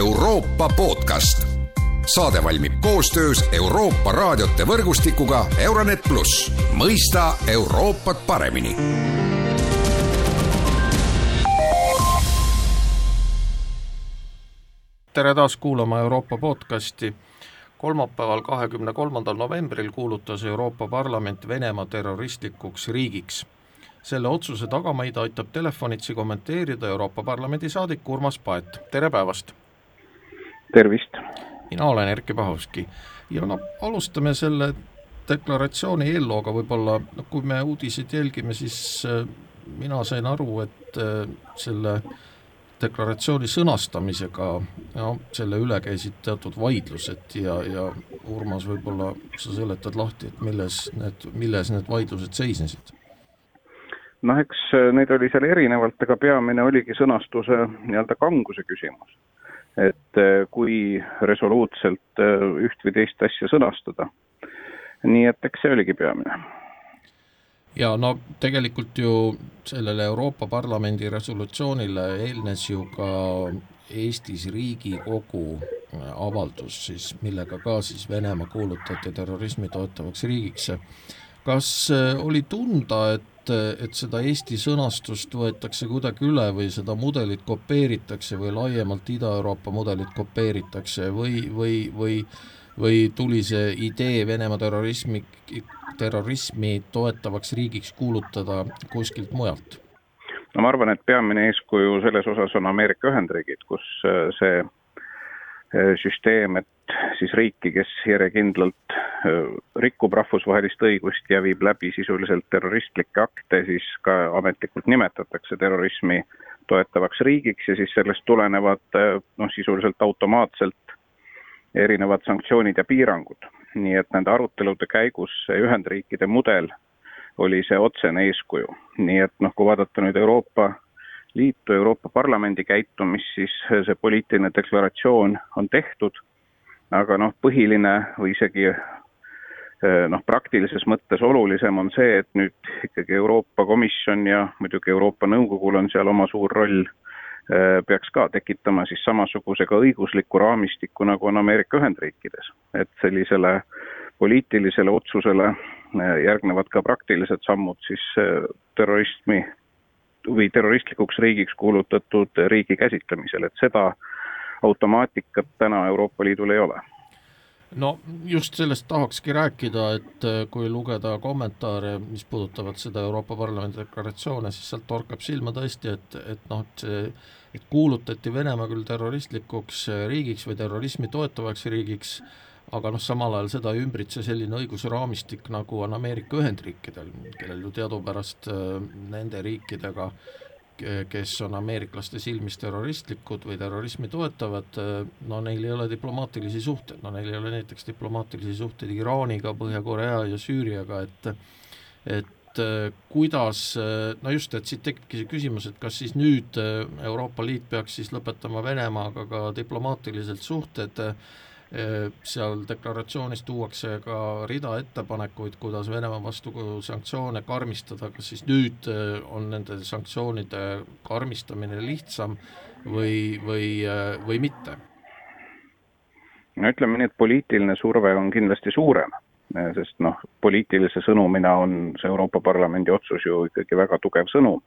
Euroopa podcast. saade valmib koostöös Euroopa raadiote võrgustikuga Euronet pluss, mõista Euroopat paremini tere taas kuulama Euroopa podcasti. kolmapäeval, kahekümne kolmandal novembril kuulutas Euroopa Parlament Venemaa terroristlikuks riigiks selle otsuse tagamaid aitab telefonitsi kommenteerida Euroopa Parlamendi saadik Urmas Paet, tere päevast! Tervist! mina olen Erkki Pahovski ja no alustame selle deklaratsiooni eellooga võib-olla, no kui me uudiseid jälgime, siis äh, mina sain aru, et äh, selle deklaratsiooni sõnastamisega, no selle üle käisid teatud vaidlused ja, ja Urmas, võib-olla sa seletad lahti, et milles need, milles need vaidlused seisnesid noh, eks äh, neid oli seal erinevalt, aga peamine oligi sõnastuse nii-öelda kanguse küsimus. Et äh, kui resoluutselt äh, üht või teist asja sõnastada. nii et eks see oligi peamine. ja no tegelikult ju sellele Euroopa Parlamendi resolutsioonile eelnes ju ka Eestis Riigikogu avaldus siis, millega ka siis Venemaa kuulutati terrorismi toetavaks riigiks. kas oli tunda, et et, et seda Eesti sõnastust võetakse kuidagi üle või seda mudelit kopeeritakse või laiemalt Ida-Euroopa mudelit kopeeritakse või, või, või või tuli see idee Venemaa terrorismi, terrorismi toetavaks riigiks kuulutada kuskilt mujalt? no ma arvan, et peamine eeskuju selles osas on Ameerika Ühendriigid, kus äh, see äh, süsteem, et siis riiki, kes järjekindlalt rikub rahvusvahelist õigust ja viib läbi sisuliselt terroristlikke akte, siis ka ametlikult nimetatakse terrorismi toetavaks riigiks ja siis sellest tulenevad noh, sisuliselt automaatselt erinevad sanktsioonid ja piirangud. nii et nende arutelude käigus see Ühendriikide mudel oli see otsene eeskuju, nii et noh, kui vaadata nüüd Euroopa Liitu, Euroopa Parlamendi käitumist, siis see poliitiline deklaratsioon on tehtud aga noh, põhiline või isegi eh, noh, praktilises mõttes olulisem on see, et nüüd ikkagi Euroopa Komisjon ja muidugi Euroopa Nõukogul on seal oma suur roll, eh, peaks ka tekitama siis samasuguse ka õigusliku raamistiku, nagu on Ameerika Ühendriikides. et sellisele poliitilisele otsusele eh, järgnevad ka praktilised sammud siis terrorismi või terroristlikuks riigiks kuulutatud riigi käsitlemisel, et seda automaatikat täna Euroopa Liidul ei ole. No just sellest tahakski rääkida, et äh, kui lugeda kommentaare, mis puudutavad seda Euroopa Parlamendi deklaratsioone, siis sealt torkab silma tõesti, et, et noh, et see, et kuulutati Venemaa küll terroristlikuks äh, riigiks või terrorismi toetavaks riigiks, aga noh, samal ajal seda ei ümbritse selline õigusraamistik, nagu on Ameerika Ühendriikidel, kellel ju teadupärast äh, nende riikidega kes on ameeriklaste silmis terroristlikud või terrorismi toetavad, no neil ei ole diplomaatilisi suhteid, no neil ei ole näiteks diplomaatilisi suhteid Iraaniga, Põhja-Korea ja Süüriaga, et et kuidas, no just, et siit tekibki see küsimus, et kas siis nüüd Euroopa Liit peaks siis lõpetama Venemaaga ka diplomaatiliselt suhted seal deklaratsioonis tuuakse ka rida ettepanekuid, kuidas Venemaa vastu sanktsioone karmistada, kas siis nüüd on nende sanktsioonide karmistamine lihtsam või, või, või mitte? no ütleme nii, et poliitiline surve on kindlasti suurem, sest noh, poliitilise sõnumina on see Euroopa Parlamendi otsus ju ikkagi väga tugev sõnum.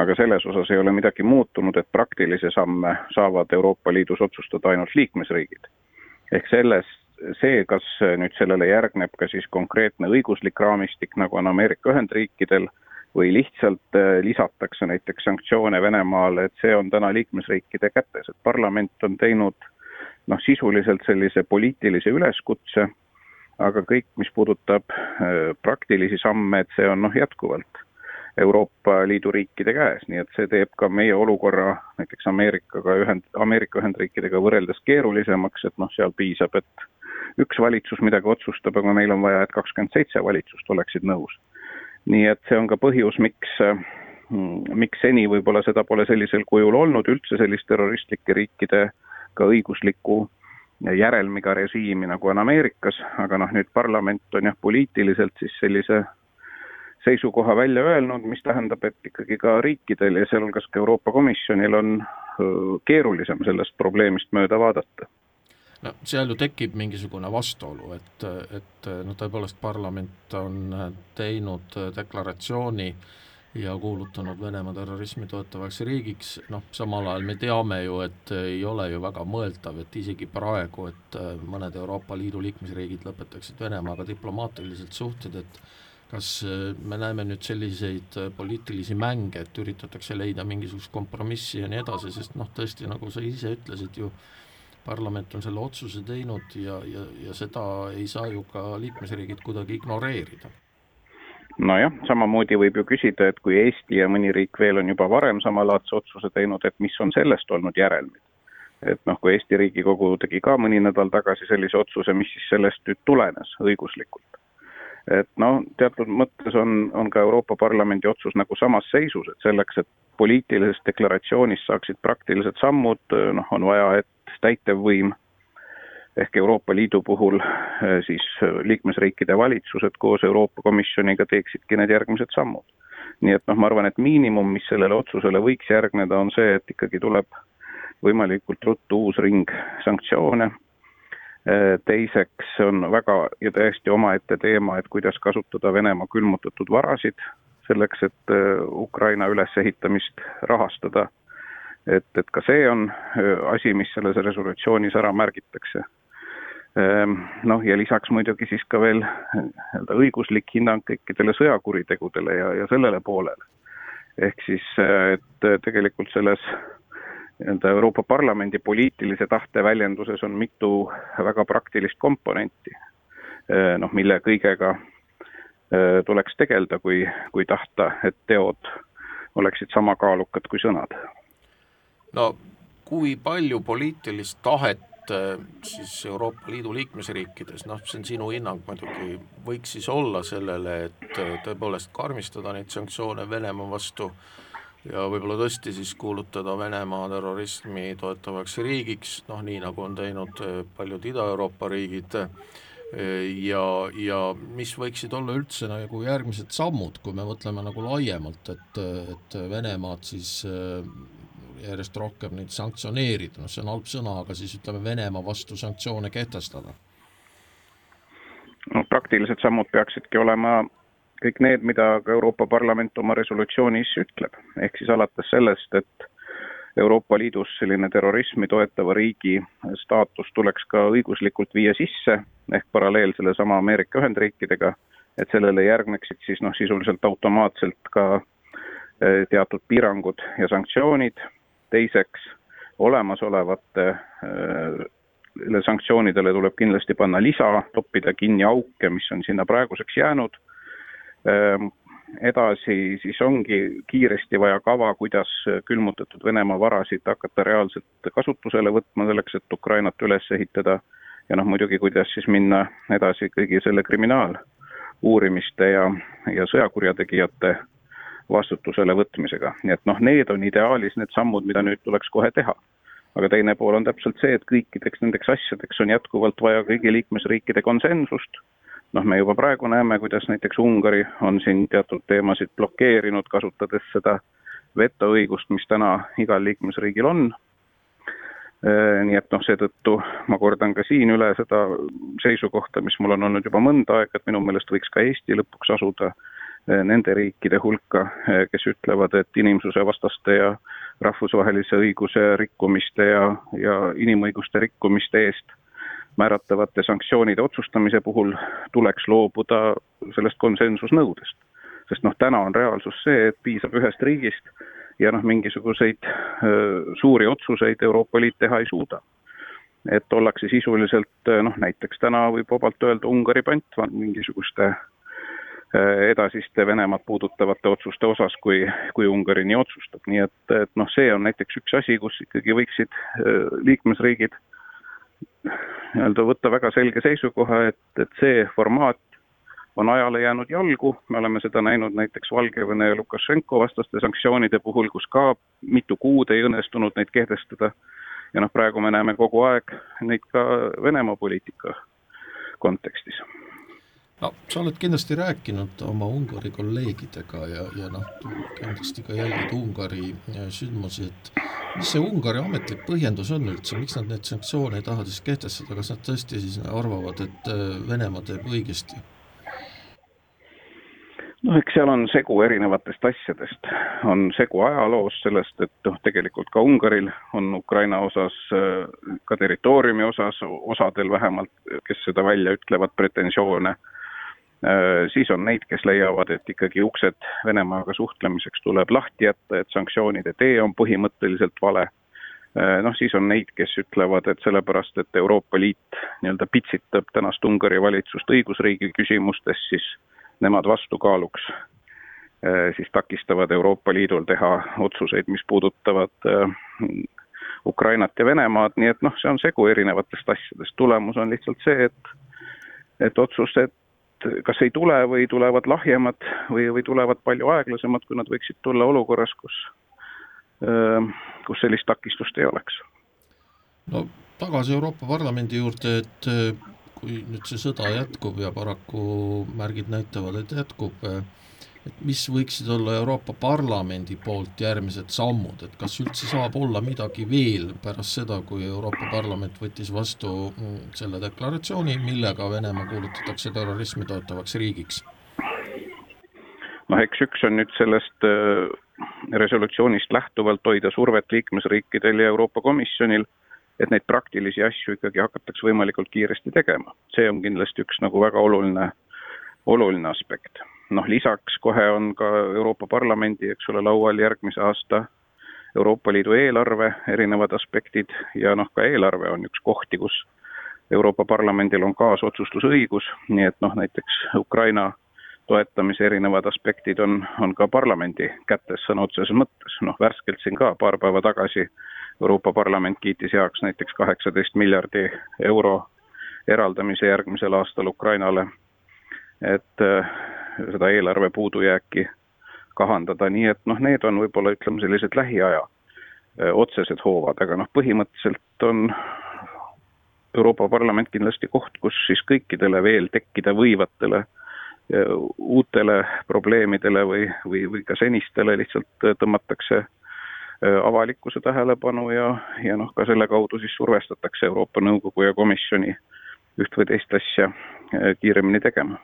Aga selles osas ei ole midagi muutunud, et praktilisi samme saavad Euroopa Liidus otsustada ainult liikmesriigid ehk selles, see, kas nüüd sellele järgneb ka siis konkreetne õiguslik raamistik, nagu on Ameerika Ühendriikidel, või lihtsalt äh, lisatakse näiteks sanktsioone Venemaale, et see on täna liikmesriikide kätes, et parlament on teinud noh, sisuliselt sellise poliitilise üleskutse, aga kõik, mis puudutab äh, praktilisi samme, et see on noh, jätkuvalt Euroopa Liidu riikide käes, nii et see teeb ka meie olukorra näiteks Ameerikaga ühend, Ameerika Ühendriikidega võrreldes keerulisemaks, et noh, seal piisab, et üks valitsus midagi otsustab, aga meil on vaja, et kakskümmend seitse valitsust oleksid nõus. nii et see on ka põhjus, miks mm, miks seni võib-olla seda pole sellisel kujul olnud, üldse sellist terroristlike riikide ka õiguslikku järelmiga režiimi, nagu on Ameerikas, aga noh, nüüd parlament on jah, poliitiliselt siis sellise seisukoha välja öelnud, mis tähendab, et ikkagi ka riikidel ja sealhulgas ka Euroopa Komisjonil on keerulisem sellest probleemist mööda vaadata. No seal ju tekib mingisugune vastuolu, et, et noh, tõepoolest parlament on teinud deklaratsiooni ja kuulutanud Venemaa terrorismi toetavaks riigiks, noh samal ajal me teame ju, et ei ole ju väga mõeldav, et isegi praegu, et mõned Euroopa Liidu liikmesriigid lõpetaksid Venemaaga diplomaatilised suhted, et kas me näeme nüüd selliseid poliitilisi mänge, et üritatakse leida mingisugust kompromissi ja nii edasi, sest noh, tõesti, nagu sa ise ütlesid ju, parlament on selle otsuse teinud ja, ja, ja seda ei saa ju ka liikmesriigid kuidagi ignoreerida nojah, samamoodi võib ju küsida, et kui Eesti ja mõni riik veel on juba varem samalaadse otsuse teinud, et mis on sellest olnud järelmid. et noh, kui Eesti Riigikogu tegi ka mõni nädal tagasi sellise otsuse, mis siis sellest nüüd tulenes õiguslikult? Et noh, teatud mõttes on, on ka Euroopa Parlamendi otsus nagu samas seisus, et selleks, et poliitilisest deklaratsioonist saaksid praktilised sammud, noh, on vaja, et täitevvõim ehk Euroopa Liidu puhul eh, siis liikmesriikide valitsused koos Euroopa Komisjoniga teeksidki need järgmised sammud. nii et noh, ma arvan, et miinimum, mis sellele otsusele võiks järgneda, on see, et ikkagi tuleb võimalikult ruttu uus ring sanktsioone, teiseks on väga ja täiesti omaette teema, et kuidas kasutada Venemaa külmutatud varasid selleks, et eh, Ukraina ülesehitamist rahastada et, et ka see on asi, mis selles resolutsioonis ära märgitakse. Ehm, noh, ja lisaks muidugi siis ka veel nii-öelda õiguslik hinnang kõikidele sõjakuritegudele ja, ja sellele poolele. ehk siis, et tegelikult selles nii-öelda Euroopa Parlamendi poliitilise tahte väljenduses on mitu väga praktilist komponenti, noh, mille kõigega tuleks tegeleda, kui, kui tahta, et teod oleksid sama kaalukad kui sõnad. No kui palju poliitilist tahet äh, siis Euroopa Liidu liikmesriikides, noh, see on sinu hinnang muidugi, võiks siis olla sellele, et äh, tõepoolest karmistada neid sanktsioone Venemaa vastu ja võib-olla tõesti siis kuulutada Venemaa terrorismi toetavaks riigiks, noh nii, nagu on teinud äh, paljud Ida-Euroopa riigid, ja, ja mis võiksid olla üldse nagu järgmised sammud, kui me mõtleme nagu laiemalt, et, et Venemaad siis järjest rohkem neid sanktsioneerida, noh see on halb sõna, aga siis ütleme, Venemaa vastu sanktsioone kehtestada? no praktilised sammud peaksidki olema kõik need, mida ka Euroopa Parlament oma resolutsioonis ütleb, ehk siis alates sellest, et Euroopa Liidus selline terrorismi toetava riigi staatus tuleks ka õiguslikult viia sisse, ehk paralleel sellesama Ameerika Ühendriikidega, et sellele järgneksid siis noh, sisuliselt automaatselt ka eh, teatud piirangud ja sanktsioonid, teiseks, olemasolevate äh, sanktsioonidele tuleb kindlasti panna lisa, toppida kinni auke, mis on sinna praeguseks jäänud. Ähm, edasi siis ongi kiiresti vaja kava, kuidas külmutatud Venemaa varasid hakata reaalselt kasutusele võtma selleks, et Ukrainat üles ehitada. ja noh, muidugi, kuidas siis minna edasi kõigi selle kriminaaluurimiste ja, ja sõjakurjategijate vastutusele võtmisega, nii et noh, need on ideaalis need sammud, mida nüüd tuleks kohe teha. aga teine pool on täpselt see, et kõikideks nendeks asjadeks on jätkuvalt vaja kõigi liikmesriikide konsensust, noh, me juba praegu näeme, kuidas näiteks Ungari on siin teatud teemasid blokeerinud, kasutades seda vetoõigust, mis täna igal liikmesriigil on, nii et noh, seetõttu ma kordan ka siin üle seda seisukohta, mis mul on olnud juba mõnda aega, et minu meelest võiks ka Eesti lõpuks asuda äh, nende riikide hulka, eh, kes ütlevad, et inimsusevastaste ja rahvusvahelise õiguse rikkumiste ja, ja inimõiguste rikkumiste eest määratavate sanktsioonide otsustamise puhul tuleks loobuda sellest konsensusnõudest. sest noh, täna on reaalsus see, et piisab ühest riigist ja noh, mingisuguseid suuri otsuseid Euroopa Liit teha ei suuda. et ollakse sisuliselt noh, näiteks täna võib vabalt öelda Ungari pantvang mingisuguste edasiste Venemaad puudutavate otsuste osas, kui, kui Ungari nii otsustab, nii et, et noh, see on näiteks üks asi, kus ikkagi võiksid liikmesriigid nii-öelda võtta väga selge seisukoha, et, et see formaat on ajale jäänud jalgu, me oleme seda näinud näiteks Valgevene ja Lukašenko vastaste sanktsioonide puhul, kus ka mitu kuud ei õnnestunud neid kehtestada. ja noh, praegu me näeme kogu aeg neid ka Venemaa poliitika kontekstis no sa oled kindlasti rääkinud oma Ungari kolleegidega ja, ja noh, kindlasti ka jälgid Ungari sündmusi, et mis see Ungari ametlik põhjendus on üldse, miks nad neid sanktsioone ei taha siis kehtestada, kas nad tõesti siis arvavad, et äh, Venemaa teeb õigesti? noh, eks seal on segu erinevatest asjadest, on segu ajaloost, sellest, et noh, tegelikult ka Ungaril on Ukraina osas, äh, ka territooriumi osas, osadel vähemalt, kes seda välja ütlevad, pretensioone. Äh, siis on neid, kes leiavad, et ikkagi uksed Venemaaga suhtlemiseks tuleb lahti jätta, et sanktsioonide tee on põhimõtteliselt vale. Äh, noh, siis on neid, kes ütlevad, et sellepärast, et Euroopa Liit nii-öelda pitsitab tänast Ungari valitsust õigusriigi küsimustes, siis nemad vastukaaluks äh, siis takistavad Euroopa Liidul teha otsuseid, mis puudutavad äh, Ukrainat ja Venemaad, nii et noh, see on segu erinevatest asjadest, tulemus on lihtsalt see, et et otsused kas ei tule või tulevad lahjemad või, või tulevad palju aeglasemad, kui nad võiksid tulla olukorras, kus, kus sellist takistust ei oleks. no tagasi Euroopa Parlamendi juurde, et kui nüüd see sõda jätkub ja paraku märgid näitavad, et jätkub, et mis võiksid olla Euroopa Parlamendi poolt järgmised sammud, et kas üldse saab olla midagi veel pärast seda, kui Euroopa Parlament võttis vastu mm, selle deklaratsiooni, millega Venemaa kuulutatakse terrorismi toetavaks riigiks? noh, eks üks on nüüd sellest äh, resolutsioonist lähtuvalt hoida survet liikmesriikidel ja Euroopa Komisjonil et neid praktilisi asju ikkagi hakatakse võimalikult kiiresti tegema. see on kindlasti üks nagu väga oluline, oluline aspekt. Noh, lisaks kohe on ka Euroopa Parlamendi, eks ole, laual järgmise aasta Euroopa Liidu eelarve erinevad aspektid ja noh, ka eelarve on üks kohti, kus Euroopa Parlamendil on kaasotsustusõigus, nii et noh, näiteks Ukraina toetamise erinevad aspektid on, on ka parlamendi kätes sõna otseses mõttes, noh värskelt siin ka paar päeva tagasi Euroopa Parlament kiitis heaks näiteks kaheksateist miljardi euro eraldamise järgmisel aastal Ukrainale, et seda eelarve puudujääki kahandada, nii et noh, need on võib-olla ütleme, sellised lähiaja äh, otsesed hoovad, aga noh, põhimõtteliselt on Euroopa Parlament kindlasti koht, kus siis kõikidele veel tekkida võivatele äh, uutele probleemidele või, või, või ka senistele lihtsalt tõmmatakse Äh, avalikkuse tähelepanu ja, ja noh, ka selle kaudu siis survestatakse Euroopa Nõukogu ja komisjoni üht või teist asja kiiremini tegema.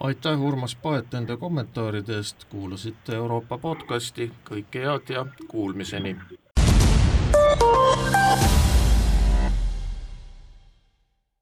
Aitäh, Urmas Paet, nende kommentaaride eest, kuulasite Euroopa podcasti, kõike head ja kuulmiseni!